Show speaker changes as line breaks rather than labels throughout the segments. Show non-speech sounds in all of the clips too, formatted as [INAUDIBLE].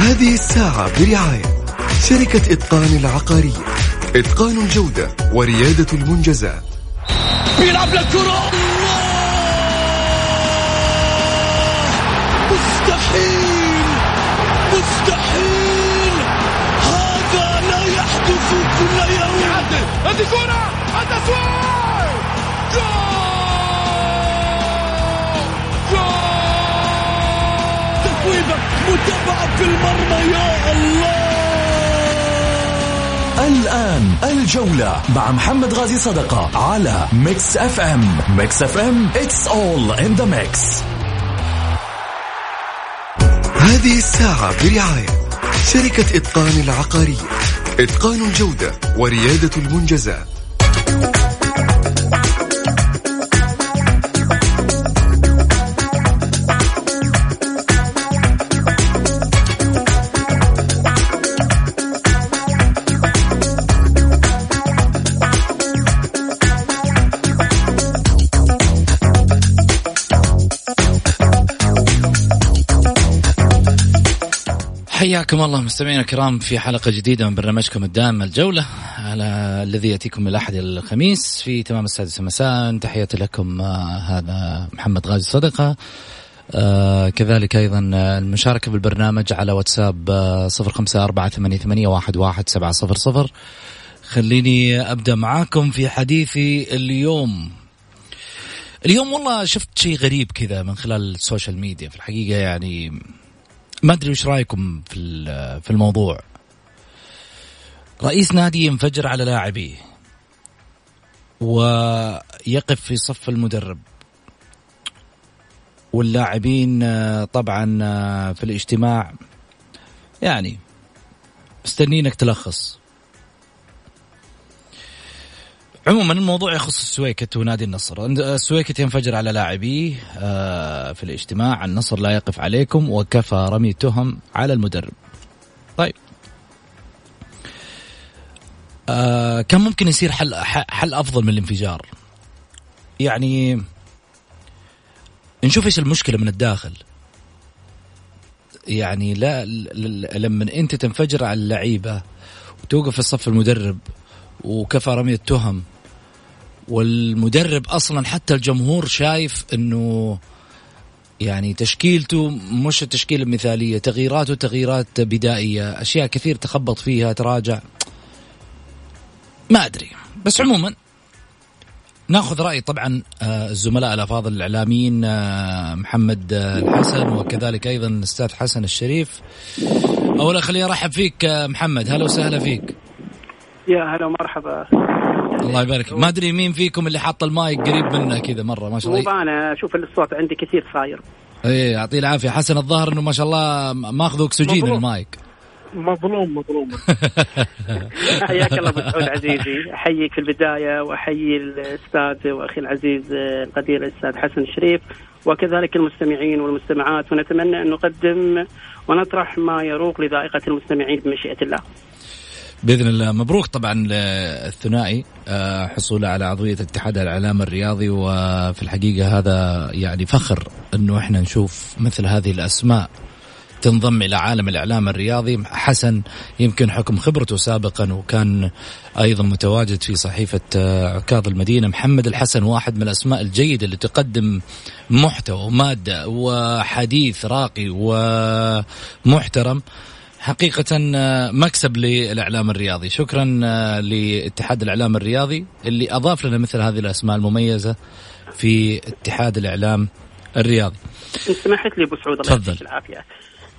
هذه الساعة برعاية شركة إتقان العقارية. إتقان الجودة وريادة المنجزات.
بيلعب للكرة مستحيل. مستحيل. هذا لا يحدث كل يوم. هذه كرة. التسويق متابعة في المرمى يا الله!
الآن الجولة مع محمد غازي صدقة على Mix FM. Mix FM it's all in the mix.
هذه الساعة برعاية شركة إتقان العقارية. إتقان الجودة وريادة المنجزات.
حياكم الله مستمعينا الكرام في حلقة جديدة من برنامجكم الدائم الجولة. على الذي يأتيكم من الأحد الخميس في تمام السادسة مساء. تحياتي لكم آه هذا محمد غازي صدقة. آه كذلك أيضا المشاركة بالبرنامج على واتساب آه صفر خمسة أربعة ثمانية, واحد سبعة صفر صفر. خليني أبدأ معاكم في حديثي اليوم. اليوم والله شفت شيء غريب كذا من خلال ال social media في الحقيقة يعني ما أدري وش رأيكم في في الموضوع. رئيس نادي ينفجر على لاعبيه ويقف في صف المدرب. واللاعبين طبعا في الاجتماع يعني مستنينك تلخص. عموما الموضوع يخص السويكت ونادي النصر. السويكت ينفجر على لاعبيه في الاجتماع. النصر لا يقف عليكم وكفى رمي تهم على المدرب. طيب. كان ممكن يصير حل حل أفضل من الانفجار؟ يعني نشوف إيش المشكلة من الداخل. يعني لا لما أنت تنفجر على اللعيبة وتوقف في صف المدرب وكفى رمي التهم والمدرب أصلا حتى الجمهور شايف إنه يعني تشكيلته مش التشكيلة المثالية تغييراته تغييرات بدائية أشياء كثير تخبط فيها تراجع. ما أدري. بس عموما ناخذ رأي طبعا الزملاء الأفاضل الإعلاميين محمد الحسن وكذلك أيضا الأستاذ حسن الشريف. اولا خليني أرحب فيك محمد. هلا وسهلا فيك.
يا هلا ومرحبا.
الله يبارك. ما أدري مين فيكم اللي حاط المايك قريب منه كذا مرة ما شاء الله.
مو أنا أشوف الصوت عندي كثير صاير.
إيه يعطيه العافية. حسن الظاهر إنه ما شاء الله ماخذ أكسجين
مظلوم.
المايك.
مظلوم مظلوم. [LAUGHS] حياك الله ابو سعود عزيزي. أحييك في البداية وأحيي الأستاذ وأخي العزيز القدير الأستاذ حسن الشريف وكذلك المستمعين والمستمعات. ونتمنى أن نقدم ونطرح ما يروق لذائقة المستمعين بمشيئة الله.
بإذن الله. مبروك طبعا الثنائي حصوله على عضوية اتحاد الإعلام الرياضي وفي الحقيقة هذا يعني فخر إنه إحنا نشوف مثل هذه الأسماء تنضم إلى عالم الإعلام الرياضي. حسن يمكن حكم خبرته سابقا وكان أيضا متواجد في صحيفة عكاظ المدينة. محمد الحسن واحد من الأسماء الجيدة اللي تقدم محتوى ومادة وحديث راقي ومحترم. حقيقة مكسب للإعلام الرياضي. شكرا لاتحاد الإعلام الرياضي اللي أضاف لنا مثل هذه الأسماء المميزة في اتحاد الإعلام الرياضي.
إن سمحت لي أبو سعود الله يعطيك العافية.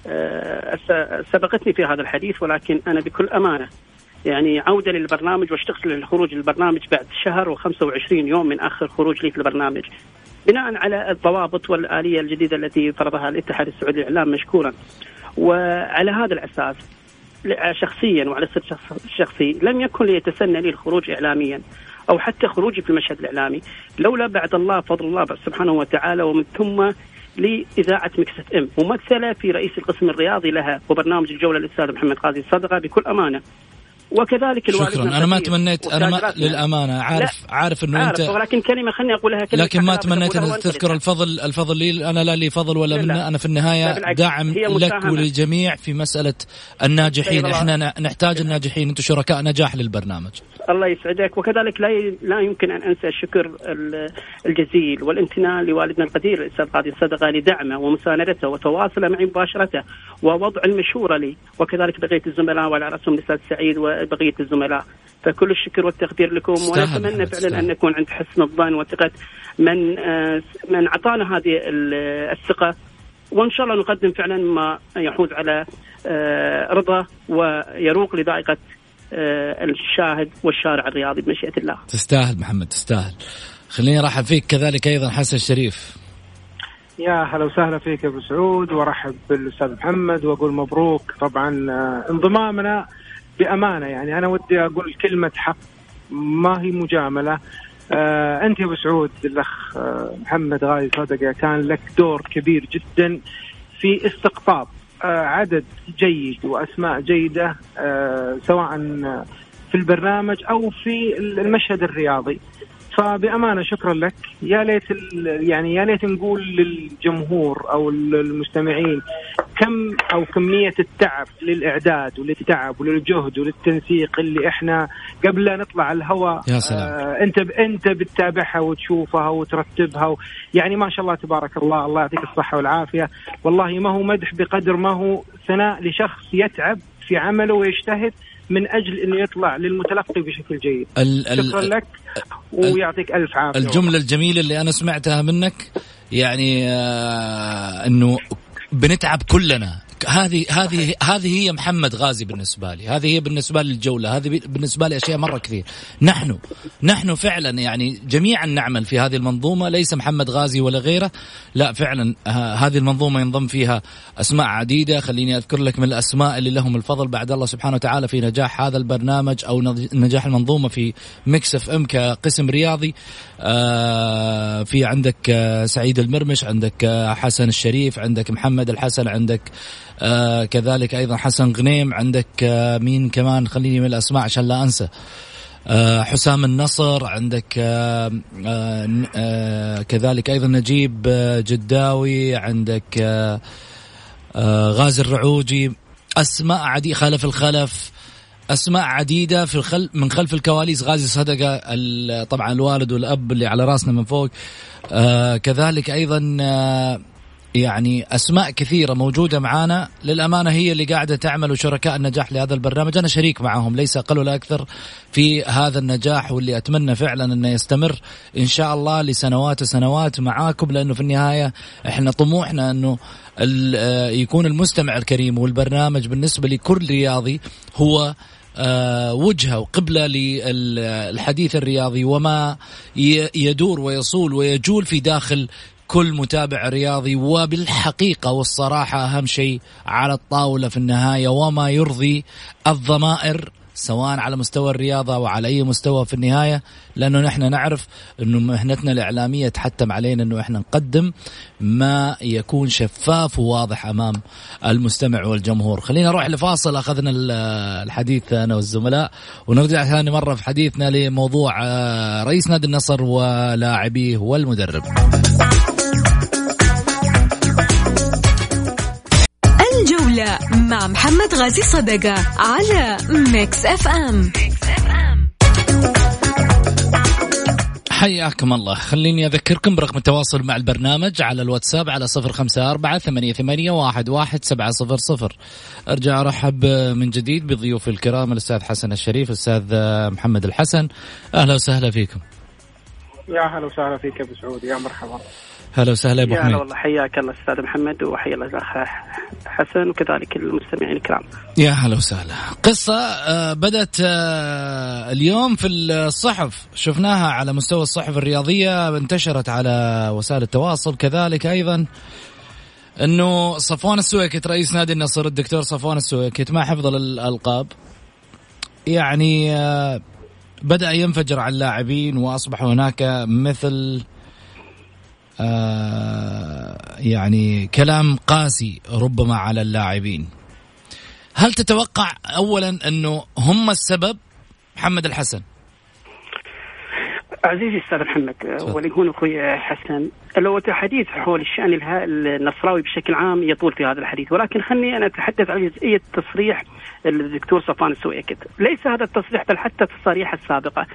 أه سبقتني في هذا الحديث ولكن أنا بكل أمانة يعني عودة للبرنامج واشتغل للخروج للبرنامج بعد شهر و25 يوم من آخر خروج لي في البرنامج. بناء على الضوابط والآلية الجديدة التي فرضها الاتحاد السعودي للإعلام مشكورا. وعلى هذا الأساس شخصيا وعلى الصدق الشخصي لم يكن ليتسنى لي الخروج اعلاميا أو حتى خروجي في المشهد الإعلامي لولا بعد الله فضل الله سبحانه وتعالى ومن ثم لإذاعة مكسة إم. ممثلة في رئيس القسم الرياضي لها وبرنامج الجولة الأستاذ محمد قاضي الصدقة بكل أمانة. وكذلك
الوالد شكرا. أنا ما تمنيت أنا ما للأمانة. عارف لا. عارف إنه انت
ولكن كلمة خليني أقولها كلمة
لكن ما تمنيت أن تذكر الفضل الفضل لي. أنا لا لي فضل ولا لا لا. أنا في النهاية داعم لك وللجميع في مسألة الناجحين. إحنا نحتاج الناجحين. أنتم شركاء نجاح للبرنامج.
الله يسعدك. وكذلك لا لا يمكن أن أنسى الشكر الجزيل والامتنان لوالدنا القدير الأستاذ قاضي صدقه لدعمه ومساندته وتواصله معي مباشرة ووضع المشورة لي. وكذلك بقية الزملاء وعلى رأسهم الأستاذ سعيد وبقيه الزملاء فكل الشكر والتقدير لكم ونتمنى فعلا أن نكون عند حسن الظن وثقة من آه، من أعطانا هذه الثقة وإن شاء الله نقدم فعلا ما يحوز على آه، رضا ويروق لذائقة آه، الشاهد والشارع الرياضي بمشيئة الله.
تستاهل محمد تستاهل. خليني أرحب فيك كذلك أيضا حسن الشريف.
يا هلا وسهلا فيك أبو سعود وأرحب بالأستاذ محمد وأقول مبروك طبعا انضمامنا بأمانة يعني أنا ودي أقول كلمة حق. ما هي مجاملة. آه أنت يا أبو سعود الأخ آه محمد غاي صدقة كان لك دور كبير جدا في استقطاب آه عدد جيد وأسماء جيدة آه سواء في البرنامج أو في المشهد الرياضي. فبأمانة شكرا لك يا ليت يعني يا ليت نقول للجمهور أو المستمعين كم أو كمية التعب للإعداد وللتعب وللجهد وللتنسيق اللي إحنا قبل لا نطلع الهواء
يا سلام.
آه أنت أنت بتتابعها وتشوفها وترتبها و يعني ما شاء الله تبارك الله الله يعطيك الصحة والعافية والله ما هو مدح بقدر ما هو ثناء لشخص يتعب في عمله ويجتهد من أجل انه يطلع للمتلقي بشكل جيد. ال شكرا لك ويعطيك ألف عافية.
الجملة الجميلة اللي أنا سمعتها منك يعني آه إنه بنتعب كلنا. هذه هذه هذه هي محمد غازي بالنسبة لي. هذه هي بالنسبة لي الجوله هذه بالنسبة لي أشياء مرة كثير. نحن نحن فعلا يعني جميعا نعمل في هذه المنظومة. ليس محمد غازي ولا غيره. لا فعلا هذه المنظومة ينضم فيها أسماء عديدة. خليني أذكر لك من الأسماء اللي لهم الفضل بعد الله سبحانه وتعالى في نجاح هذا البرنامج أو نجاح المنظومة في Mix FM كقسم رياضي. آه، في عندك آه، سعيد المرمش عندك آه، حسن الشريف عندك محمد الحسن عندك آه كذلك أيضا حسن غنيم عندك آه مين كمان؟ خليني من الأسماء عشان لا أنسى. آه حسام النصر عندك كذلك أيضا نجيب جداوي عندك غازي الرعوجي. أسماء عدي خلف الخلف. أسماء عديدة في الخل من خلف الكواليس. غازي صدقة طبعا الوالد والأب اللي على رأسنا من فوق. كذلك أيضا يعني أسماء كثيرة موجودة معانا. للأمانة هي اللي قاعدة تعمل وشركاء النجاح لهذا البرنامج. أنا شريك معهم ليس أقل ولا أكثر في هذا النجاح واللي أتمنى فعلا أنه يستمر إن شاء الله لسنوات وسنوات معاكم لأنه في النهاية إحنا طموحنا أنه آه، يكون المستمع الكريم والبرنامج بالنسبة لكل رياضي هو آه، وجهة وقبلة للحديث الرياضي وما يدور ويصول ويجول في داخل كل متابع رياضي وبالحقيقة والصراحة أهم شيء على الطاولة في النهاية وما يرضي الضمائر سواء على مستوى الرياضة أو على أي مستوى في النهاية لأنه نحن نعرف أنه مهنتنا الإعلامية تحتم علينا أنه إحنا نقدم ما يكون شفاف وواضح أمام المستمع والجمهور. خلينا نروح لفاصل أخذنا الحديث أنا والزملاء ونرجع ثاني مرة في حديثنا لموضوع آه، رئيس نادي النصر ولاعبيه والمدرب.
مع محمد غازي صدقة على Mix FM
حياكم الله. خليني أذكركم برقم التواصل مع البرنامج على الواتساب على صفر خمسة أربعة ثمانية, ثمانية واحد, واحد سبعة صفر صفر. أرجع أرحب من جديد بضيوف الكرام الأستاذ حسن الشريف الأستاذ محمد الحسن. أهلا وسهلا فيكم.
يا هلا وسهلا فيك أبو سعود. يا مرحبا.
هلا وسهلا أبو حميد.
والله حياك الله أستاذ محمد وحيا الله الأخ حسن وكذلك المستمعين الكرام.
يا هلا وسهلا. قصة آه، بدأت آه، اليوم في الصحف. شفناها على مستوى الصحف الرياضية انتشرت على وسائل التواصل كذلك أيضا. إنه صفوان السويكت رئيس نادي النصر الدكتور صفوان السويكت مع حفظ الألقاب. يعني آه، بدأ ينفجر على اللاعبين وأصبح هناك مثل يعني كلام قاسي ربما على اللاعبين. هل تتوقع اولا أنه هم السبب؟ محمد الحسن.
عزيزي الأستاذ محمد وليكون أخوي حسن. لو الحديث حول الشأن النصراوي بشكل عام يطول في هذا الحديث ولكن خلني أنا أتحدث عن جزئية تصريح الدكتور صفوان السويكت ليس هذا التصريح بل حتى التصاريح السابقة.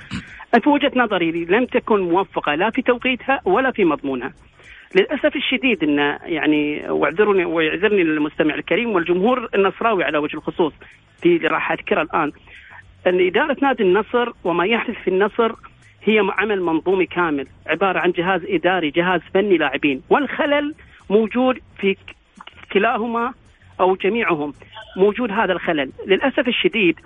في وجهة نظري لم تكن موفقة لا في توقيتها ولا في مضمونها. للأسف الشديد إن يعني واعذرني ويعذرني المستمع الكريم والجمهور النصراوي على وجه الخصوص في راح أذكره الآن. أن إدارة نادي النصر وما يحدث في النصر هي عمل منظومي كامل عبارة عن جهاز إداري جهاز فني لاعبين. والخلل موجود في كلاهما أو جميعهم موجود هذا الخلل. للأسف الشديد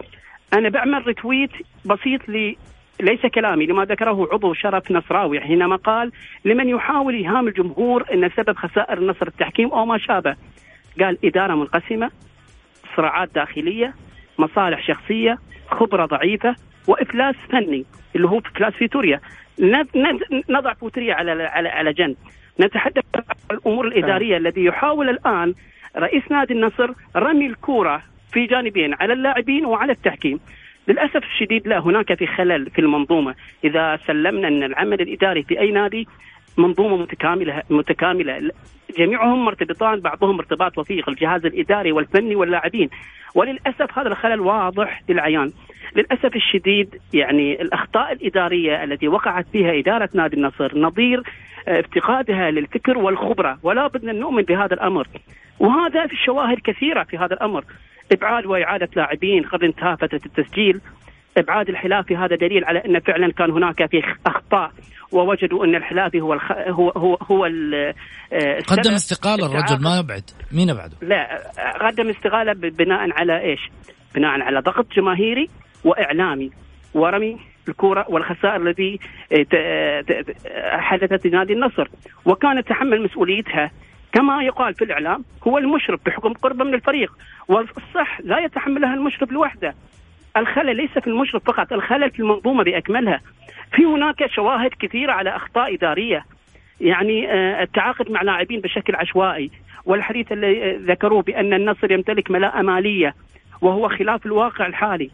أنا بعمل ريتويت بسيط ل ليس كلامي لما ذكره عضو شرف نصراوي حينما قال لمن يحاول إيهام الجمهور إن سبب خسائر النصر التحكيم أو ما شابه. قال إدارة منقسمة صراعات داخلية مصالح شخصية خبرة ضعيفة وإفلاس فني اللي هو إفلاس فيتوريا نضع فيتوريا على على على جنب. نتحدث عن الأمور الإدارية الذي يحاول الآن رئيس نادي النصر رمي الكورة في جانبين على اللاعبين وعلى التحكيم. للأسف الشديد لا هناك في خلل في المنظومة. إذا سلمنا أن العمل الإداري في أي نادي منظومة متكاملة متكاملة. جميعهم مرتبطان بعضهم ارتباط وثيق الجهاز الإداري والفني واللاعبين. وللأسف هذا الخلل واضح للعيان. للأسف الشديد يعني الأخطاء الإدارية التي وقعت فيها إدارة نادي النصر نظير آه، افتقادها للفكر والخبرة. ولا بدنا نؤمن بهذا الأمر. وهذا في الشواهد كثيرة في هذا الأمر. إبعاد وإعادة لاعبين قبل انتهاء فترة التسجيل. إبعاد الحلافي هذا دليل على أن فعلا كان هناك في أخطاء ووجدوا أن الحلافي هو الخ... هو هو هو
ال... آه، قدم استقالة الرجل ما يبعد مين ابعده؟
لا قدم استقالة بناء على إيش؟ بناء على ضغط جماهيري وإعلامي. ورمي الكرة والخسائر التي حدثت لنادي النصر. وكان يتحمل مسؤوليتها. كما يقال في الإعلام هو المشرف بحكم قربه من الفريق. والصح لا يتحملها المشرف لوحده. الخلل ليس في المشرف فقط الخلل في المنظومة بأكملها. في هناك شواهد كثيرة على أخطاء إدارية. يعني آه، التعاقد مع لاعبين بشكل عشوائي والحديث اللي ذكروه بأن النصر يمتلك ملاءة مالية وهو خلاف الواقع الحالي.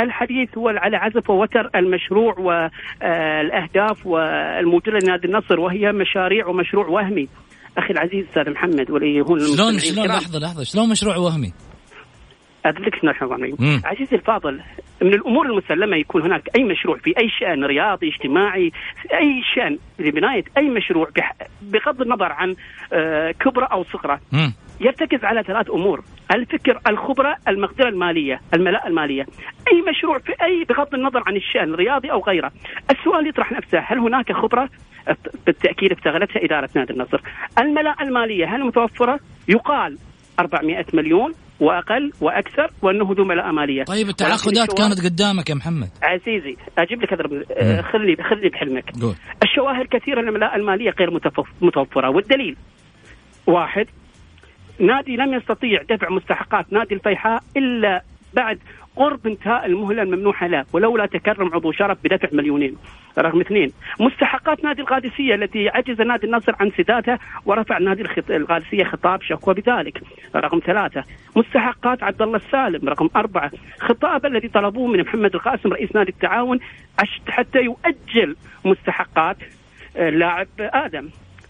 الحديث هو على عزف ووتر المشروع والاهداف والموجودة لنادي النصر وهي مشاريع ومشروع وهمي. أخي العزيز أستاذ محمد ولي هون
شلون شلون لحظه لحظة. شلون مشروع وهمي؟
أدلك شلون عزيزي الفاضل من الأمور المسلمة يكون هناك أي مشروع في أي شأن رياضي اجتماعي أي شأن لبنايه أي مشروع بغض النظر عن آه، كبره أو صغره يرتكز على ثلاث أمور. الفكر الخبرة المقدرة المالية الملاءه المالية. أي مشروع في أي بغض النظر عن الشأن الرياضي أو غيره. السؤال يطرح نفسه هل هناك خبرة؟ بالتأكيد استغلتها إدارة نادي النصر. الملاءه المالية هل متوفرة؟ يقال 400 مليون. وأقل وأكثر وانه ذو ملاءه مالية.
طيب التعاقدات كانت قدامك يا محمد.
عزيزي أجيب لك اضرب خلي خلي بحلمك. الشواهد كثيرة ان الملاءه المالية غير متوفرة. والدليل واحد نادي لم يستطيع دفع مستحقات نادي الفيحاء إلا بعد قرب انتهاء المهلة الممنوحه له ولولا تكرم عضو شرف بدفع مليونين. رقم اثنين مستحقات نادي القادسية التي عجز نادي النصر عن سدادها ورفع نادي القادسية خطاب شكوى بذلك. رقم ثلاثة مستحقات عبد الله السالم. رقم أربعة خطاب الذي طلبوه من محمد القاسم رئيس نادي التعاون حتى يؤجل مستحقات اللاعب آه، آدم.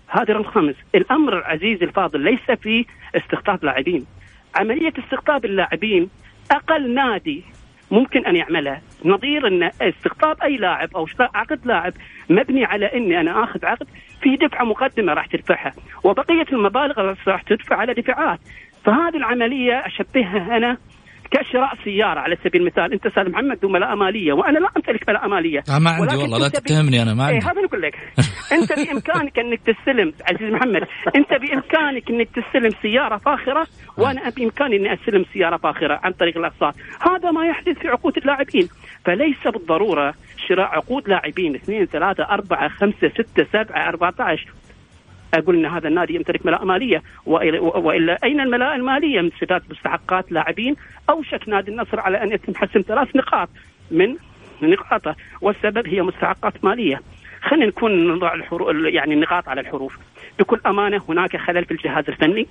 هذا رقم خمس الأمر عزيزي الفاضل ليس في استقطاب لاعبين. عملية استقطاب اللاعبين أقل نادي ممكن أن يعملها نظير أن استقطاب أي لاعب أو عقد لاعب مبني على أني أنا آخذ عقد في دفعة مقدمة راح تدفعها وبقية المبالغ راح تدفع على دفعات. فهذه العملية أشبهها أنا كشراء سيارة على سبيل المثال. أنت أستاذ محمد ذو ملاءة مالية وأنا لا أمتلك ملاءة مالية.
آه ما عندي والله لا تتهمني أنا ما عندي.
إيه هذا أقول لك. أنت بإمكانك انك تستلم عزيز محمد أنت بإمكانك انك تستلم سيارة فاخرة وأنا بإمكاني اني أستلم سيارة فاخرة عن طريق الأقساط. هذا ما يحدث في عقود اللاعبين. فليس بالضرورة شراء عقود لاعبين اثنين ثلاثة أربعة خمسة ستة سبعة أربعة عشر. أقول إن هذا النادي يمتلك ملاءة مالية. والا أين الملاءة المالية؟ من سداد مستحقات لاعبين. أوشك نادي النصر على أن يتم حسم ثلاث نقاط من نقاطه. والسبب هي مستحقات مالية. خلينا نكون نضع الحروف يعني النقاط على الحروف. بكل أمانة هناك خلل في الجهاز الفني.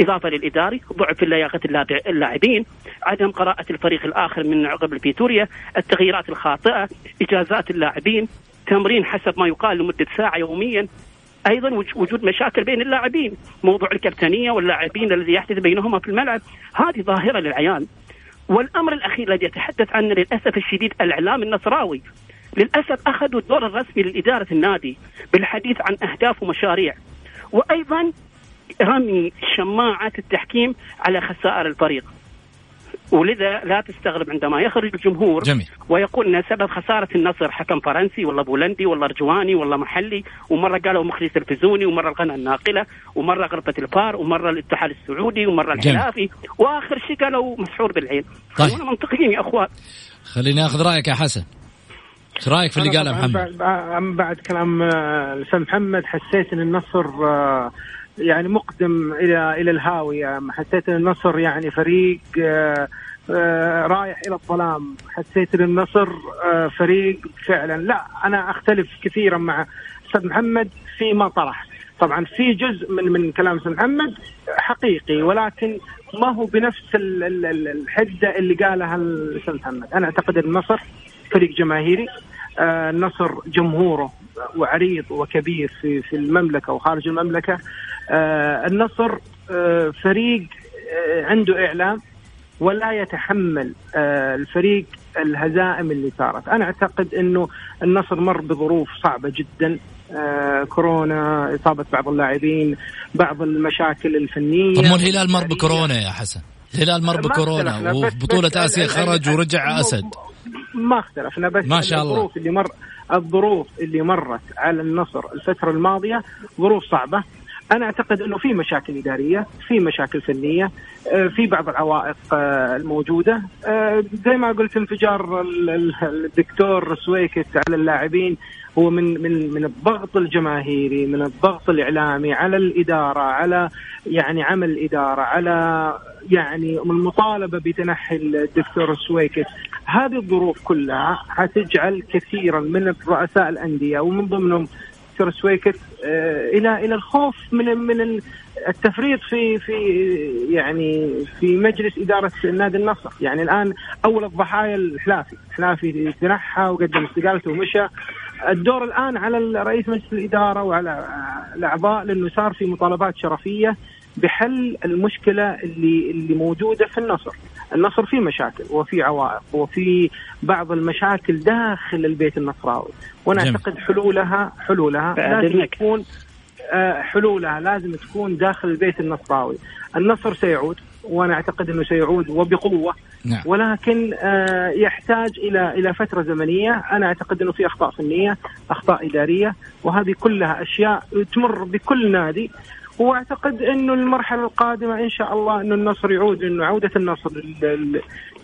إضافة للإداري ضعف في لياقة اللاعبين. عدم قراءة الفريق الآخر من قبل فيتوريا التغييرات الخاطئة. إجازات اللاعبين. تمرين حسب ما يقال لمدة ساعة يوميا. أيضا وجود مشاكل بين اللاعبين موضوع الكابتنية واللاعبين الذي يحدث بينهما في الملعب. هذه ظاهرة للعيان. والأمر الأخير الذي يتحدث عنه للأسف الشديد الإعلام النصراوي. للأسف أخذوا الدور الرسمي لإدارة النادي بالحديث عن أهداف ومشاريع. وأيضا رمي شماعة التحكيم على خسائر الفريق. ولذا لا تستغرب عندما يخرج الجمهور
جميل.
ويقول إن سبب خسارة النصر حكم فرنسي ولا بولندي ولا ارجواني ولا محلي ومرة قالوا مخرج تلفزيوني ومرة القناة الناقلة ومرة غرفة الفار ومرة الاتحاد السعودي ومرة الحلافي وآخر شيء قالوا مسحور بالعين طيب. خلونا منطقيين يا أخوان
خليني آخذ رأيك يا حسن إيش رأيك في اللي قاله محمد؟
بعد كلام الاستاذ محمد حسيت إن النصر آه، يعني مقدم إلى إلى الهاويه حسيت إن النصر يعني فريق آه، آه، رايح إلى الظلام. حسيت إن النصر آه، فريق فعلا. لا أنا أختلف كثيرا مع أستاذ محمد فيما طرح. طبعا في جزء من من كلام أستاذ محمد حقيقي ولكن ما هو بنفس الحدة اللي قالها الأستاذ محمد. أنا أعتقد إن النصر فريق جماهيري النصر جمهوره وعريض وكبير في في المملكة وخارج المملكة. النصر آه، فريق آه، عنده إعلام ولا يتحمل الفريق الهزائم اللي صارت. أنا أعتقد إنه النصر مر بظروف صعبة جدا كورونا إصابة بعض اللاعبين بعض المشاكل الفنية.
طب الهلال مر بكورونا يا حسن؟ الهلال مر بكورونا وفي بطولة آسيا خرج ورجع أسد.
ما اختلفنا بس
ما شاء الله.
الظروف اللي مر الظروف اللي مرت على النصر الفترة الماضية ظروف صعبة. أنا أعتقد إنه في مشاكل إدارية في مشاكل فنية آه، في بعض العوائق آه، الموجودة. آه، زي ما قلت انفجار الدكتور سويكت على اللاعبين. هو من من من الضغط الجماهيري من الضغط الإعلامي على الإدارة على يعني عمل الإدارة على يعني المطالبة بتنحي الدكتور سويكت. هذه الظروف كلها حتجعل كثيرا من رؤساء الأندية ومن ضمنهم سويكت إلى إلى الخوف من من التفريط في في يعني في مجلس إدارة نادي النصر، يعني الآن أول الضحايا الحلافي، الحلافي تنحى وقدم استقالته ومشى. الدور الآن على رئيس مجلس الإدارة وعلى الأعضاء لأنه صار في مطالبات شرفية. بحل المشكلة اللي اللي موجودة في النصر. النصر فيه مشاكل وفي عوائق وفي بعض المشاكل داخل البيت النصراوي. وأنا اعتقد حلولها حلولها لازم تكون آه، حلولها لازم تكون داخل البيت النصراوي. النصر سيعود وأنا اعتقد إنه سيعود وبقوة. نعم. ولكن آه، يحتاج إلى إلى فترة زمنية. أنا أعتقد إنه في أخطاء فنية أخطاء إدارية وهذه كلها أشياء تمر بكل نادي. وأعتقد إنه المرحلة القادمة إن شاء الله إنه النصر يعود إنه عودة النصر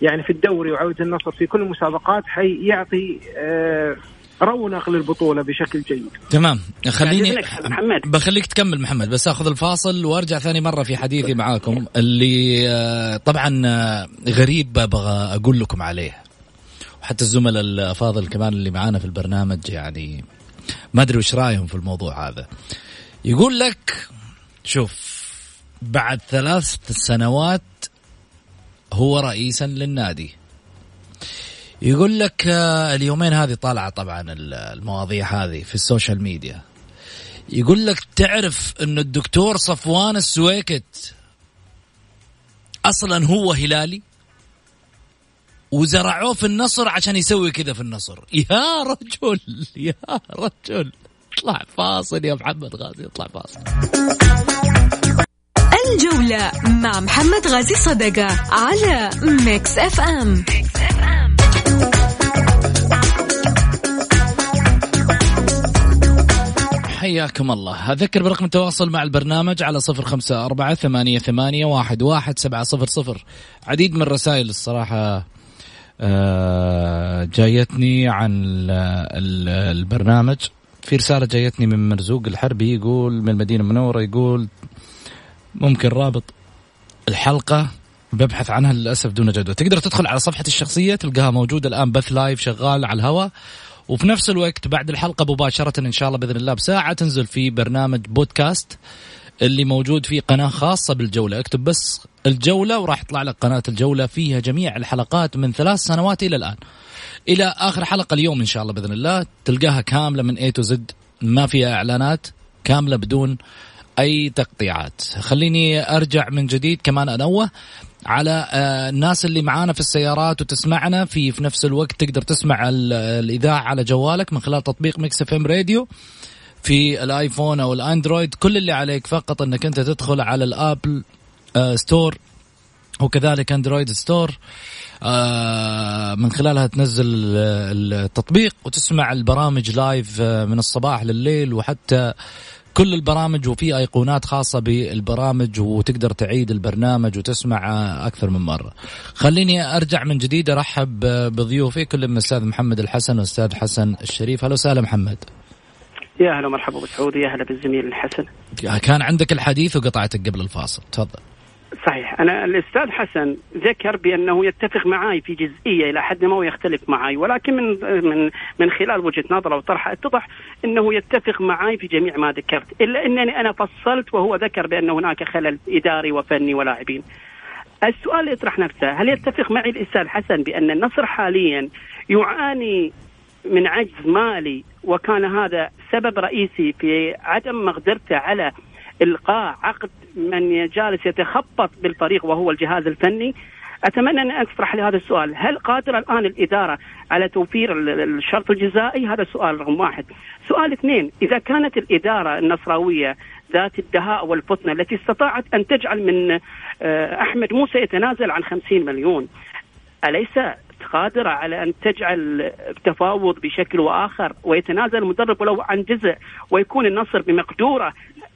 يعني في الدوري وعودة النصر في كل المسابقات حيعطي آه، رونق للبطولة بشكل جيد.
تمام خليني محمد بخليك تكمل محمد بس آخذ الفاصل وأرجع ثاني مرة في حديثي معاكم اللي آه، طبعا آه، غريب أبغى أقول لكم عليه وحتى الزملاء الأفاضل كمان اللي معانا في البرنامج يعني ما أدري وش رأيهم في الموضوع هذا. يقول لك شوف بعد ثلاث سنوات هو رئيسا للنادي. يقول لك آه، اليومين هذه طالعة طبعا المواضيع هذه في ال social media. يقول لك تعرف إن الدكتور صفوان السويكت أصلا هو هلالي؟ وزرعوه في النصر عشان يسوي كذا في النصر. يا رجل يا رجل. اطلع فاصل يا محمد غازي اطلع فاصل.
الجولة مع محمد غازي صدقة على Mix FM
حياكم الله. أذكر برقم التواصل مع البرنامج على صفر خمسة أربعة ثمانية, ثمانية واحد, واحد سبعة صفر صفر. عديد من الرسائل الصراحة آه، جايتني عن البرنامج. في رسالة جايتني من مرزوق الحربي يقول من المدينة المنورة يقول ممكن رابط الحلقة ببحث عنها للأسف دون جدوى. تقدر تدخل على صفحتي الشخصية تلقاها موجودة الآن بث live شغال على الهواء. وفي نفس الوقت بعد الحلقة مباشرة إن شاء الله بإذن الله بساعة تنزل في برنامج بودكاست اللي موجود فيه قناة خاصة بالجولة. اكتب بس الجولة وراح يطلع لك قناة الجولة فيها جميع الحلقات من ثلاث سنوات إلى الآن. إلى آخر حلقة اليوم إن شاء الله بإذن الله. تلقاها كاملة من A to Z ما فيها إعلانات كاملة بدون أي تقطيعات. خليني أرجع من جديد كمان انوه على آه، الناس اللي معانا في السيارات وتسمعنا في في نفس الوقت تقدر تسمع الإذاعة على جوالك من خلال تطبيق Mix FM Radio في ال iPhone أو ال Android كل اللي عليك فقط إنك أنت تدخل على ال Apple Store آه، وكذلك Android Store آه، من خلالها تنزل التطبيق وتسمع البرامج لايف من الصباح لليل وحتى كل البرامج وفي أيقونات خاصة بالبرامج وتقدر تعيد البرنامج وتسمع أكثر من مرة. خليني أرجع من جديد أرحب بضيوفي كل من الأستاذ محمد الحسن والأستاذ حسن الشريف، أهلا وسهلا محمد.
يا أهلا ومرحبا أبو سعود يا أهلا بالزميل الحسن.
كان عندك الحديث وقطعتك قبل الفاصل، تفضل.
صحيح. أنا الأستاذ حسن ذكر بأنه يتفق معي في جزئية إلى حد ما ويختلف معي ولكن من من من خلال وجهة نظرة وطرحه اتضح أنه يتفق معي في جميع ما ذكرت إلا أنني أنا فصلت وهو ذكر بأن هناك خلل إداري وفني ولاعبين. السؤال يطرح نفسه هل يتفق معي الأستاذ حسن بأن النصر حاليا يعاني من عجز مالي وكان هذا سبب رئيسي في عدم مقدرته على إلقاء عقد من جالس يتخبط بالفريق وهو الجهاز الفني أتمنى أن اطرح لهذا السؤال، هل قادره الآن الإدارة على توفير الشرط الجزائي؟ هذا سؤال رقم واحد. سؤال اثنين، إذا كانت الإدارة النصراوية ذات الدهاء والفتنه التي استطاعت أن تجعل من آه، أحمد موسى يتنازل عن 50 مليون، أليس قادرة على أن تجعل تفاوض بشكل وآخر ويتنازل المدرب ولو عن جزء ويكون النصر بمقدورة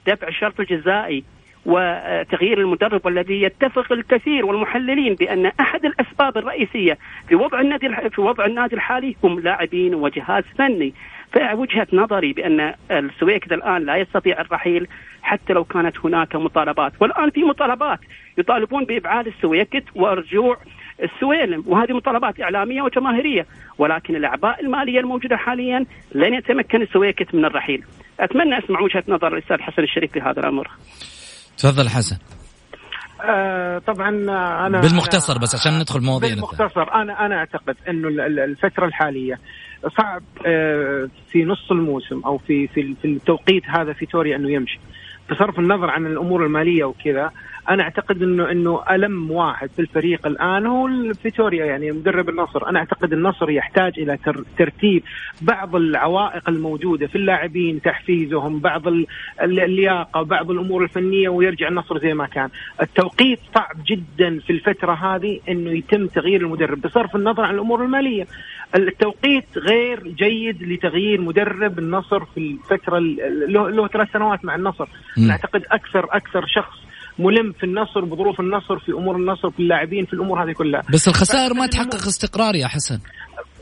دفع الشرط الجزائي وتغيير المدرب والذي يتفق الكثير والمحللين بأن أحد الأسباب الرئيسية في وضع النادي في وضع النادي الحالي هم لاعبين وجهاز فني. فوجهة نظري بأن السويكد الآن لا يستطيع الرحيل حتى لو كانت هناك مطالبات. والآن في مطالبات يطالبون بإبعاد السويكت ورجوع السويلم. وهذه مطالبات إعلامية وجماهيرية. ولكن الأعباء المالية الموجودة حاليا لن يتمكن السويكت من الرحيل. أتمنى أسمع وجهة نظر الأستاذ حسن الشريف في هذا الأمر.
تفضل حسن.
آه طبعا أنا
بالمختصر بس عشان ندخل مواضيع
بالمختصر أنا أنا أعتقد إنه الفترة الحالية صعب آه في نص الموسم أو في في في التوقيت هذا في توري أنه يمشي. بصرف النظر عن الأمور المالية وكذا أنا أعتقد انه إنه ألم واحد في الفريق الآن هو فيتوريا يعني مدرب النصر. أنا أعتقد النصر يحتاج إلى ترتيب. بعض العوائق الموجودة في اللاعبين تحفيزهم بعض اللياقة بعض الأمور الفنية ويرجع النصر زي ما كان. التوقيت صعب جدا في الفترة هذه إنه يتم تغيير المدرب بصرف النظر عن الأمور المالية. التوقيت غير جيد لتغيير مدرب النصر في الفترة له ثلاث سنوات مع النصر. أعتقد أكثر أكثر شخص ملم في النصر بظروف النصر في أمور النصر في اللاعبين في الأمور هذه كلها.
بس الخسائر ما تحقق استقرار يا حسن.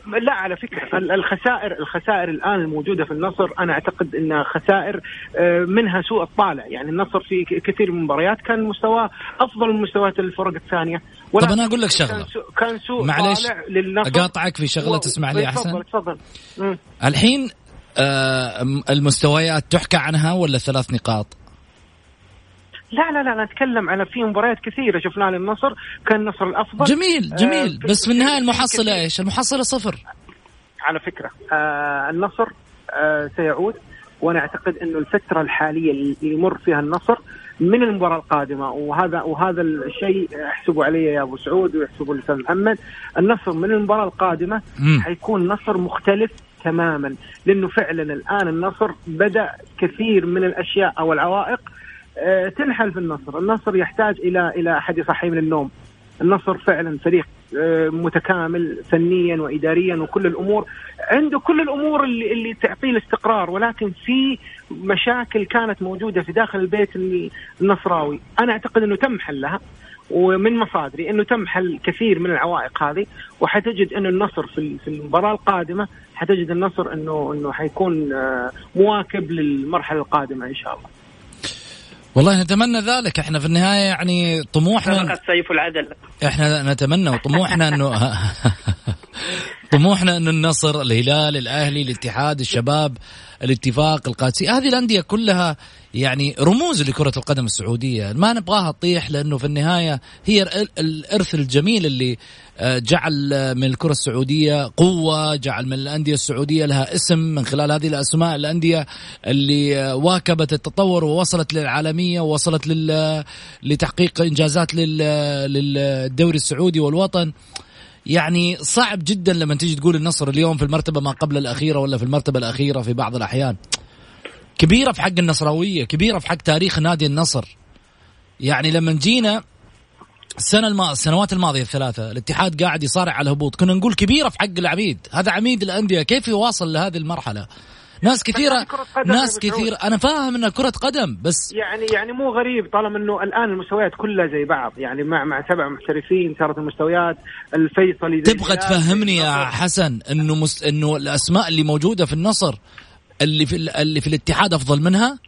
لا على فكرة الخسائر الخسائر الآن الموجودة في النصر أنا أعتقد انها خسائر آه، منها سوء الطالع. يعني النصر في كثير من المباريات كان مستواه أفضل من مستويات الفرق الثانية.
طب أنا أقول لك شغلة.
كان سوء
معلش طالع للنصر. أقاطعك في شغلة تسمح لي احسن تفضل تفضل. الحين آه المستويات تحكى عنها ولا ثلاث نقاط؟
لا لا لا نتكلم على في مباريات كثيرة شفناها للنصر كان النصر الأفضل.
جميل جميل. آه بس في النهاية المحصلة إيش؟ المحصلة صفر.
على فكرة آه النصر آه سيعود. وأنا أعتقد إنه الفترة الحالية اللي يمر فيها النصر من المباراة القادمة. وهذا وهذا الشيء احسبوا علي يا أبو سعود ويحسبوا الاستاذ محمد. النصر من المباراة القادمة م. حيكون نصر مختلف تماما. لأنه فعلا الآن النصر بدأ كثير من الأشياء أو العوائق آه، تنحل في النصر. النصر يحتاج إلى إلى أحد يصحي من النوم. النصر فعلا فريق آه، متكامل فنيا واداريا وكل الأمور. عنده كل الأمور اللي اللي تعطيه الاستقرار ولكن في مشاكل كانت موجودة في داخل البيت النصراوي. أنا أعتقد إنه تم حلها ومن مصادري إنه تم حل كثير من العوائق هذه وحتجد إنه النصر في في المباراة القادمة حتجد النصر انه إنه حيكون آه، مواكب للمرحلة القادمة إن شاء الله.
والله نتمنى ذلك. إحنا في النهاية يعني طموحنا
سيف العدل.
إحنا نتمنى وطموحنا أنه [LAUGHS] طموحنا ان النصر الهلال الأهلي الاتحاد الشباب الاتفاق القادسي هذه الأندية كلها يعني رموز لكرة القدم السعودية. ما نبغاها تطيح لأنه في النهاية هي الإرث الجميل اللي جعل من الكرة السعودية قوة جعل من الأندية السعودية لها اسم من خلال هذه الأسماء. الأندية اللي آه، واكبت التطور ووصلت للعالمية ووصلت لتحقيق إنجازات للدوري السعودي والوطن. يعني صعب جدا لما تيجي تقول النصر اليوم في المرتبة ما قبل الأخيرة ولا في المرتبة الأخيرة في بعض الأحيان. كبيرة في حق النصراوية كبيرة في حق تاريخ نادي النصر. يعني لما جينا السنة الما... السنوات الماضية الثلاثة الاتحاد قاعد يصارع على الهبوط كنا نقول كبيرة في حق العبيد. هذا عميد الأندية. كيف يواصل لهذه المرحلة؟ ناس كثيره ناس كثير أنا فاهم انها كرة قدم بس
يعني يعني مو غريب طالما إنه الآن المستويات كلها زي بعض. يعني مع مع سبع محترفين صارت المستويات الفيصلي
تبغى تفهمني يا حسن إنه مس... إنه الأسماء اللي موجودة في النصر اللي في اللي في الاتحاد أفضل منها؟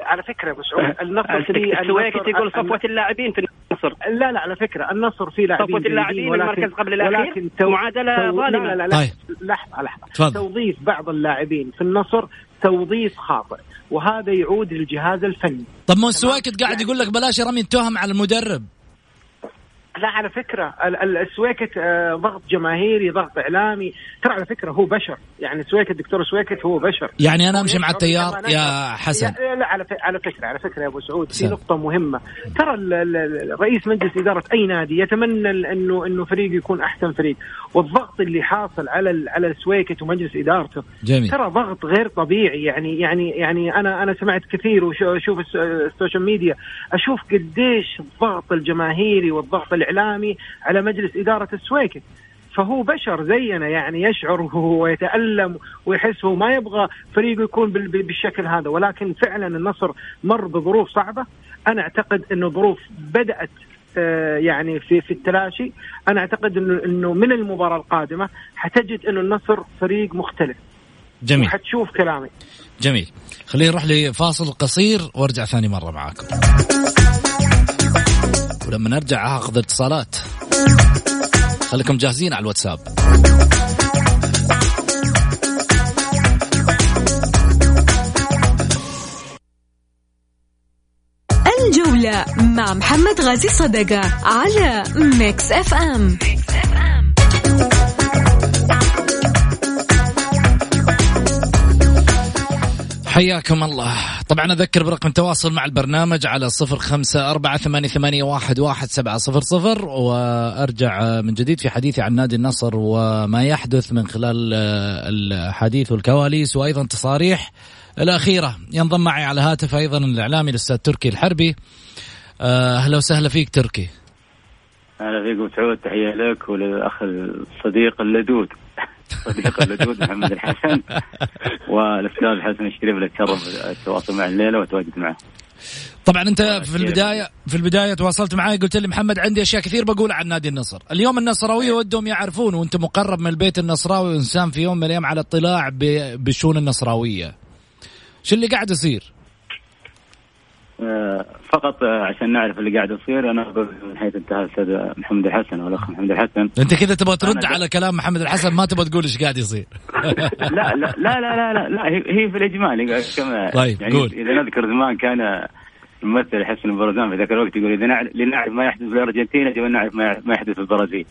على فكرة بس النصر
في السويكت يقول صفوة اللاعبين في النصر.
لا لا على فكرة النصر في لاعبين
صفوة اللاعبين المركز قبل الأخير؟ ولكن تو... معادلة ظالمه
لا لا لا طيب. لحظة لحظة. توظيف بعض اللاعبين في النصر توظيف خاطئ وهذا يعود للجهاز الفني.
طب ما السويكت قاعد يقول لك بلاش رمي التهم على المدرب.
لا على فكرة السويكت آه، ضغط جماهيري ضغط إعلامي. ترى على فكرة هو بشر. يعني سويكت دكتور سويكت هو بشر.
يعني أنا أمشي مع التيار يا حسن.
لا على على فكرة على فكرة يا أبو سعود في نقطة مهمة. ترى رئيس مجلس إدارة أي نادي يتمنى إنه إنه فريقه يكون أحسن فريق. والضغط اللي حاصل على على السويكت ومجلس إدارته
جميل.
ترى ضغط غير طبيعي. يعني يعني يعني أنا أنا سمعت كثير واشوف ال social media. أشوف قديش الضغط الجماهيري والضغط الاعلامي على مجلس إدارة السويكت فهو بشر زينا يعني يشعر ويتألم ويحس هو ما يبغى فريقه يكون بالشكل هذا. ولكن فعلا النصر مر بظروف صعبة. أنا أعتقد أنه ظروف بدأت آه، يعني في في التلاشي. أنا أعتقد انه إنه من المباراة القادمة حتجد إنه النصر فريق مختلف.
جميل.
حتشوف كلامي.
جميل. خلينا نروح لفاصل قصير وارجع ثاني مرة معاكم. ولما نرجع هاخذ اتصالات. خليكم جاهزين على الواتساب.
الجولة مع محمد غازي صدقة على Mix FM.
حياكم الله. طبعا أذكر برقم التواصل مع البرنامج على صفر خمسة أربعة ثمانية, واحد, واحد سبعة صفر صفر وأرجع من جديد في حديثي عن نادي النصر وما يحدث من خلال الحديث والكواليس وأيضا تصاريح الأخيرة. ينضم معي على هاتف أيضا الإعلامي الأستاذ تركي الحربي. أهلا وسهلا فيك تركي.
أهلا فيك أبو سعود تحية لك وللأخ الصديق اللدود. صديق اللدود محمد الحسن [LAUGHS] والأستاذ حسن الشريف اللي تشرف التواصل معه الليلة وتواجد معه.
طبعا أنت في البدايه في البداية تواصلت معي قلت لي محمد عندي أشياء كثير بقولها عن نادي النصر، اليوم النصراويه ودهم يعرفون وأنت مقرب من البيت النصراوي وإنسان في يوم من الأيام على اطلاع بالشؤون النصراوية. شو اللي قاعد يصير؟
آه، فقط آه، عشان نعرف اللي قاعد يصير أنا من حيث انتهى الأستاذ محمد الحسن والاخ محمد الحسن.
أنت كذا تبغى ترد على كلام محمد الحسن ما تبغى تقول إيش قاعد يصير. [LAUGHS]
لا لا لا لا لا, لا هي في الإجمال كما
طيب
يعني
قول.
إذا نذكر زمان كان الممثل حسن البرزان في ذاك الوقت يقول إذا لنعرف ما يحدث في الأرجنتين يجب ان نعرف ما يحدث في البرازيل.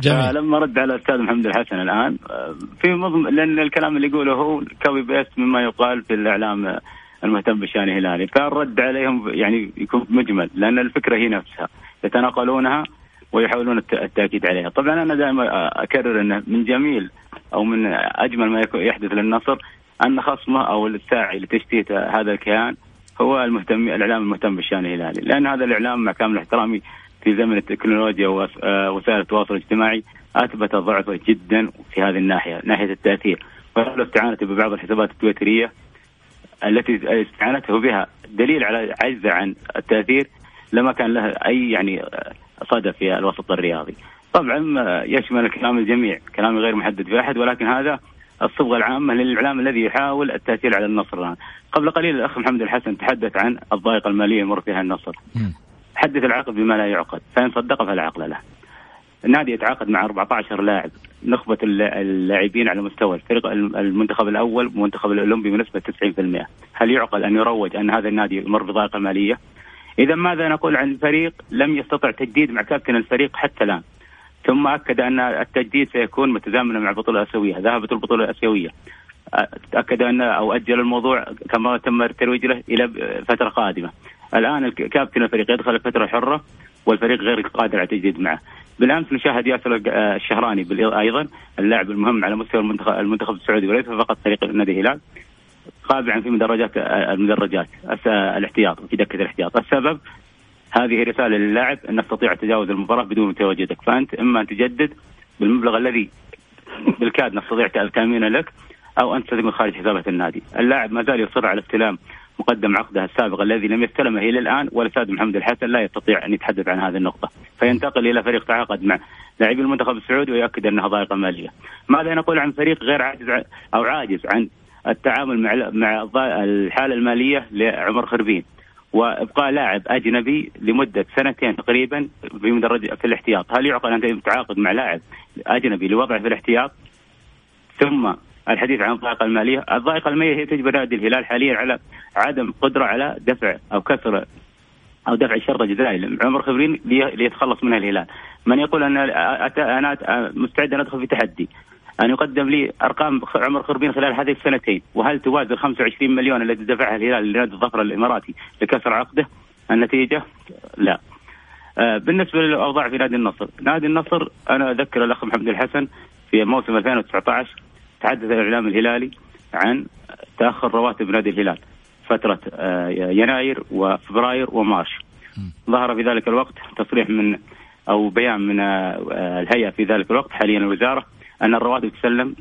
جميل.
لما رد على الأستاذ محمد الحسن الآن آه، في مضم لأن الكلام اللي يقوله هو كوي بيست مما يقال في الإعلام المهتم بالشأن الهلالي. فالرد عليهم يعني يكون مجمل لأن الفكرة هي نفسها يتناقلونها ويحاولون التأكيد عليها. طبعا أنا دائما أكرر انه من جميل أو من أجمل ما يحدث للنصر أن خصمه أو الساعي لتشتيت هذا الكيان هو المهتم الإعلام المهتم بالشأن الهلالي. لأن هذا الإعلام مع كامل احترامي في زمن التكنولوجيا ووسائل التواصل الاجتماعي أثبت ضعفه جدا في هذه الناحية ناحية التأثير. ولو استعانته ببعض الحسابات التويترية التي استعانته بها دليل على عجزه عن التأثير لما كان له أي يعني صدى في الوسط الرياضي. طبعا يشمل الكلام الجميع، كلامي غير محدد في أحد ولكن هذا الصبغه العامه للإعلام الذي يحاول التأثير على النصر الآن. قبل قليل الأخ محمد الحسن تحدث عن الضائقة المالية يمر فيها النصر. حدث العقد بما لا يعقد، فإن صدق فلا عقل له. النادي يتعاقد مع 14 لاعب نخبة اللاعبين على مستوى الفريق المنتخب الأول والمنتخب الأولمبي بنسبة 90% هل يعقل أن يروج أن هذا النادي يمر بضائقة مالية؟ إذا ماذا نقول عن فريق لم يستطع تجديد مع كابتن الفريق حتى الآن. ثم أكد أن التجديد سيكون متزامنا مع البطولة الأسيوية ذهبت البطولة الأسيوية. تاكد أن أو أجل الموضوع كما تم الترويج له إلى فترة قادمة. الآن كابتن الفريق يدخل فترة حرة والفريق غير قادر على التجديد معه. بالأمس نشاهد ياسر الشهراني أيضا اللاعب المهم على مستوى المنتخب, المنتخب السعودي وليس فقط فريق النادي الهلال. قابعا في مدرجات المدرجات. الاحتياط في دكة الاحتياط. السبب؟ هذه رسالة للاعب أن نستطيع تجاوز المباراة بدون تواجدك فأنت إما أن تجدد بالمبلغ الذي [LAUGHS] بالكاد نستطيع تأمينه لك أو انت تكون خارج حسابات النادي. اللاعب ما زال يصر على استلام مقدم عقده السابق الذي لم يستلمه إلى الآن والأستاذ محمد الحسن لا يستطيع أن يتحدث عن هذه النقطة. فينتقل إلى فريق تعاقد مع لاعبي المنتخب السعودي ويؤكد أنها ضائقة مالية. ماذا نقول عن فريق غير عاجز أو عاجز عن التعامل مع مع الحالة المالية لعمر خربين؟ وإبقاء لاعب أجنبي لمدة سنتين تقريبا في في الاحتياط، هل يعقل أن تعاقد مع لاعب أجنبي لوضعه في الاحتياط؟ ثم الحديث عن الضائقة المالية، الضائقة المالية هي تجبر نادي الهلال حاليا على عدم قدرة على دفع أو كسر أو دفع الشرط الجزائي عمر خبرين ليتخلص منها الهلال. من يقول أن أنا مستعد أن أدخل في تحدي أن يقدم لي أرقام عمر خربين خلال هذه السنتين وهل توازن 25 مليون الذي دفعها الهلال لنادي الظفر الإماراتي لكسر عقده؟ النتيجة لا. آه، بالنسبة للأوضاع في نادي النصر، نادي النصر أنا أذكر الأخ محمد الحسن في موسم 2019 تحدث الإعلام الهلالي عن تأخر رواتب نادي الهلال فترة آه، يناير وفبراير ومارش. ظهر في ذلك الوقت تصريح من أو بيان من آه، الهيئة في ذلك الوقت حاليا الوزارة أن الرواتب تسلم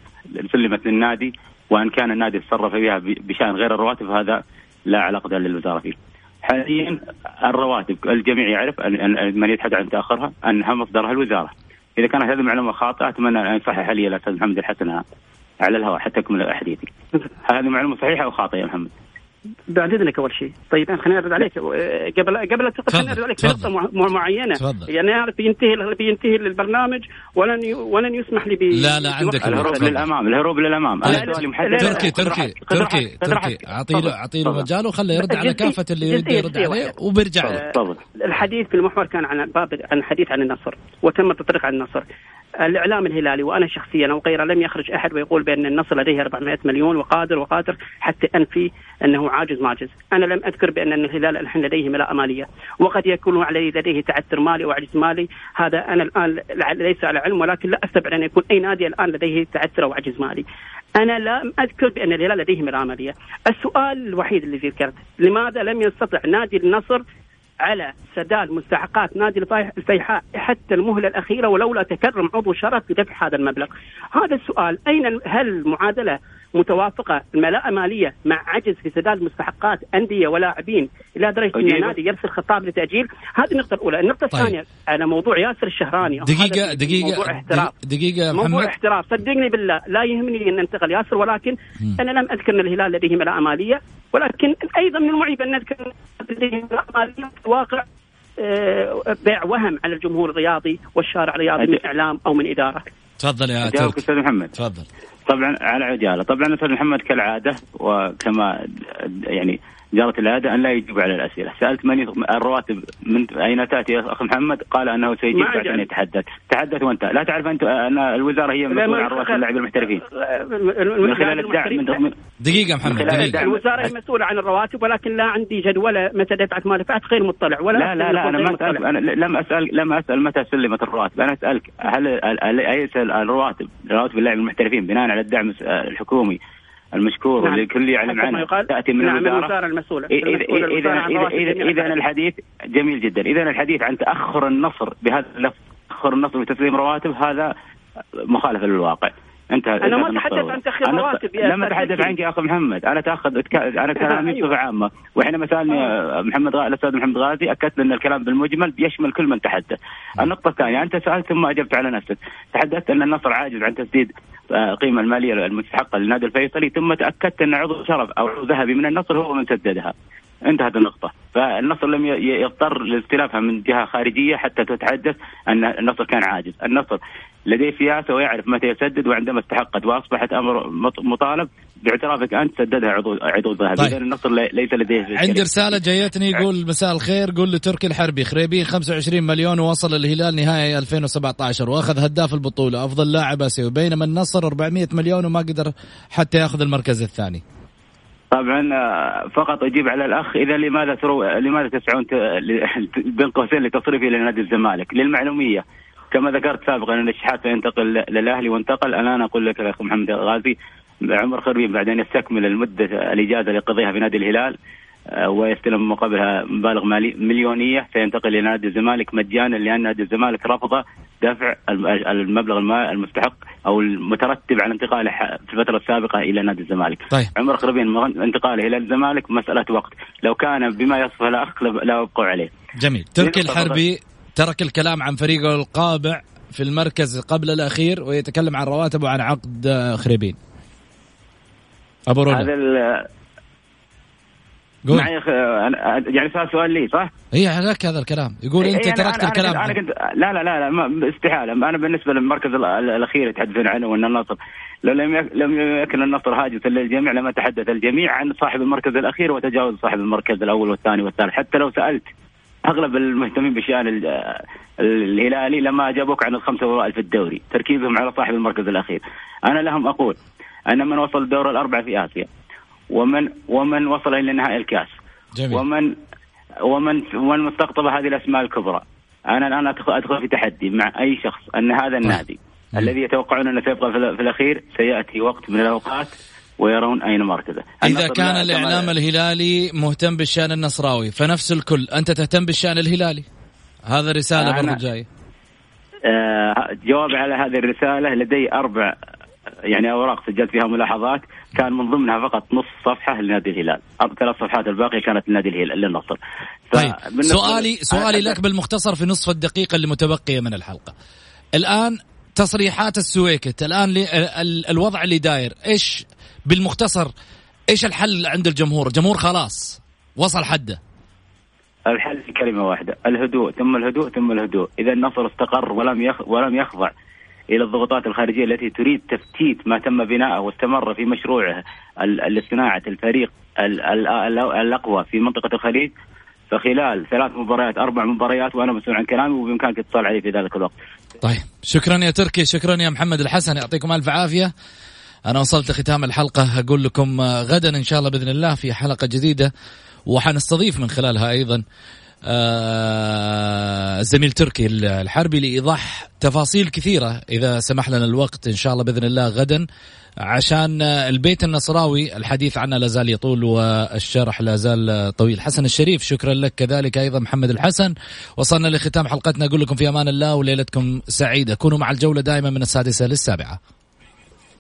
سلمت للنادي وإن كان النادي تصرف فيها بشأن غير الرواتب هذا لا علاقة للوزارة فيه. حاليا الرواتب الجميع يعرف أن من يتحدث عن تأخرها أنها مصدرها الوزارة. إذا كانت هذه المعلومة خاطئة أتمنى أن يصحح لي الاستاذ محمد الحسن على الهواء حتى اكمل حديثي. هذه معلومة صحيحة أو خاطئه يا محمد؟
بعد اذنك أول شيء. طيب خليني أرد عليك. قبل قبل لا خليني أرد عليك في نقطة معينة. تفضل. يعني اعرف بينتهي بينتهي البرنامج ولن ولن يسمح لي
لا لا عندك
الهروب للأمام الهروب للأمام.
أنا سؤالي محدد. تركي تركي تركي تركي. أعطي له أعطي له مجال وخله يرد على كافة اللي يرد يرد عليه وبيرجع له.
تفضل الحديث في المحور كان عن باب عن الحديث عن النصر وتم التطريق عن النصر. الإعلام الهلالي وأنا شخصيا أو غيره لم يخرج أحد ويقول بأن النصر لديه 400 مليون وقادر وقادر حتى انفي أنه عاجز ماجز، أنا لم أذكر بأن الهلال الحين لديه ملاءه مالية وقد يكون عليه لديه تعثر مالي أو عجز مالي، هذا أنا الآن ليس على علم ولكن لا أستبعد أن يكون أي نادي الآن لديه تعثر أو عجز مالي. أنا لا أذكر بأن الهلال لديه ملاءه مالية، السؤال الوحيد اللي ذكرت لماذا لم يستطع نادي النصر على سداد مستحقات نادي الفيحاء حتى المهلة الأخيرة ولولا تكرم عضو شرف بدفع هذا المبلغ. هذا السؤال أين هل المعادلة متوافقة الملاءة مالية مع عجز في سداد مستحقات أندية ولاعبين إلى درجة ان النادي يرسل خطاب لتأجيل هذه النقطة الأولى، النقطة طيب. الثانية على موضوع ياسر الشهراني
دقيقة دقيقة موضوع احتراف
دقيقة محمد موضوع احتراف صدقني بالله لا يهمني أن أنتقل ياسر ولكن م. أنا لم أذكر أن الهلال لديه ملاءة مالية ولكن أيضا من المعيب أن نذكر لديه ملاءة مالية واقع آه، بيع وهم على الجمهور الرياضي والشارع الرياضي من إعلام أو من إدارة.
تفضل يا
أستاذ محمد.
تفضل.
طبعا على عجالة، طبعا أستاذ محمد كالعادة وكما يعني جرت العادة أن لا يجيب على الأسئلة، سألت من الرواتب من أين تأتي يا اخ محمد؟ قال أنه سيجيب بعد أن يتحدث، تحدث وانت، لا تعرف أنت أن الوزارة هي مسؤوله عن رواتب اللاعبين المحترفين. من خلال الدعم من
دقيقة محمد دقيقة.
الوزارة هي مسؤوله عن الرواتب ولكن لا عندي جدوله متى دفعت ما دفعت غير مطلع ولا
لا لا لا أنا ما اسال أنا لم اسال لم أسأل متى سلمت الرواتب، أنا أسألك هل اليس الرواتب رواتب اللاعبين المحترفين بناء على الدعم الحكومي المشكور نعم. والكل يعلم عنه
تأتي من نعم الوزارة. الوزاره المسؤولة.
اذا اذا اذا اذا الحديث جميل جدا. إذا الحديث عن تأخر النصر بهذا اللفظ تأخر النصر بتسليم رواتب هذا مخالفة للواقع.
أنت أنا ما أتحدث عن تأخير رواتب
لما أتحدث عنك يا أخي محمد أنا تأخذ أنا كلامي بصفة عامة. وحينما سالني آه. محمد غ... الأستاذ محمد غازي أكدت أن الكلام بالمجمل بيشمل كل من تحدث. النقطة الثانية أنت سألت ثم أجبت على نفسك. تحدثت أن النصر عاجز عن تسديد القيمة المالية المستحقه للنادي الفيصلي ثم تأكدت أن عضو شرف أو عضو ذهبي من النصر هو من سددها. انتهت النقطة. فالنصر لم يضطر لاستلافها من جهة خارجية حتى تتحدث أن النصر كان عاجز. النصر لديه سياسة ويعرف متى يسدد وعندما استحقت وأصبحت أمر مطالب باعترافك أنت سددها عضو عضو ذهبي. طيب. النصر ليس لديه
عندي رسالة جايتني يقول مساء الخير قول لتركي الحربي خريبين 25 مليون ووصل الهلال نهائي 2017 وأخذ هداف البطولة أفضل لاعب آسيوي بينما النصر 400 مليون وما قدر حتى يأخذ المركز الثاني.
طبعا آه، فقط أجيب على الأخ إذا لماذا ترو لماذا تسعون [LAUGHS] بين قوسين لتصريفه إلى نادي الزمالك؟ للمعلومية. كما ذكرت سابقا أن الشحات سينتقل للأهلي وانتقل. الآن أقول لك أخي محمد غازي عمر خربين بعد ان يستكمل المدة الإجازة اللي يقضيها في نادي الهلال. ويستلم مقابلها مبالغ مالي مليونية سينتقل إلى نادي الزمالك مجانا لأن نادي الزمالك رفض دفع المبلغ المستحق أو المترتب على انتقاله في الفترة السابقة إلى نادي الزمالك.
طيب.
عمر خربين انتقاله إلى الزمالك مسألة وقت، لو كان بما يصفه الاخ لا ابقوا عليه.
جميل، تركي الحربي ترك الكلام عن فريقه القابع في المركز قبل الأخير ويتكلم عن رواتب وعن عقد خريبين. أبو رولا هذا
قول. معي يعني صار سؤال لي صح؟
اي لك هذا الكلام. يقول أنت يعني تركت
أنا
الكلام.
أنا كنت لا لا لا لا استحالة. أنا بالنسبة للمركز الأخير يتحدثون عنه وإن النصر لو لم لم يكن النصر هاجسا للجميع لما تحدث الجميع عن صاحب المركز الأخير وتجاوز صاحب المركز الأول والثاني والثالث. حتى لو سألت أغلب المهتمين بشأن الهلالي لما أجابوك عن الخمسة الاوائل في الدوري تركيزهم على صاحب المركز الأخير. أنا لهم أقول أن من وصل الدور الأربعة في آسيا ومن ومن وصل إلى نهائي الكاس
جميل.
ومن ومن ومن مستقطب هذه الأسماء الكبرى أنا الآن ادخل في تحدي مع أي شخص أن هذا طيب. النادي الذي يتوقعون أنه سيبقى في الأخير سيأتي وقت من الأوقات ويرون أين مركزه.
إذا كان الإعلام الهلالي مهتم بالشأن النصراوي فنفس الكل أنت تهتم بالشأن الهلالي. هذا رسالة برضو جاي.
آه جواب على هذه الرسالة لدي أربع يعني أوراق سجلت فيها ملاحظات كان من ضمنها فقط نص صفحة لنادي الهلال. ثلاث صفحات الباقيه كانت لنادي الهلال. للنصر
طيب سؤالي سؤالي لك بالمختصر في نصف الدقيقة اللي متبقية من الحلقة. الآن تصريحات السويكت. الآن الوضع اللي داير. إيش بالمختصر إيش الحل عند الجمهور؟ الجمهور خلاص وصل حده.
الحل في كلمة واحدة الهدوء ثم الهدوء ثم الهدوء. إذا النصر استقر ولم يخ ولم يخضع. إلى الضغوطات الخارجية التي تريد تفتيت ما تم بناءه واستمر في مشروعه لصناعة الفريق الأقوى في منطقة الخليج فخلال ثلاث مباريات أربع مباريات وأنا مسؤول عن كلامي وبإمكانك الاتصال علي في ذلك الوقت.
طيب شكرا يا تركي شكرا يا محمد الحسن يعطيكم ألف عافية. أنا وصلت ختام الحلقة أقول لكم غدا إن شاء الله بإذن الله في حلقة جديدة وحنستضيف من خلالها أيضا الزميل آه، تركي الحربي لإيضاح تفاصيل كثيرة. إذا سمح لنا الوقت إن شاء الله بإذن الله غدا عشان البيت النصراوي الحديث عنه لا زال يطول والشرح لا زال طويل. حسن الشريف شكرا لك. كذلك أيضا محمد الحسن. وصلنا لختام حلقتنا. أقول لكم في أمان الله وليلتكم سعيدة. كونوا مع الجولة دائما من السادسة للسابعة.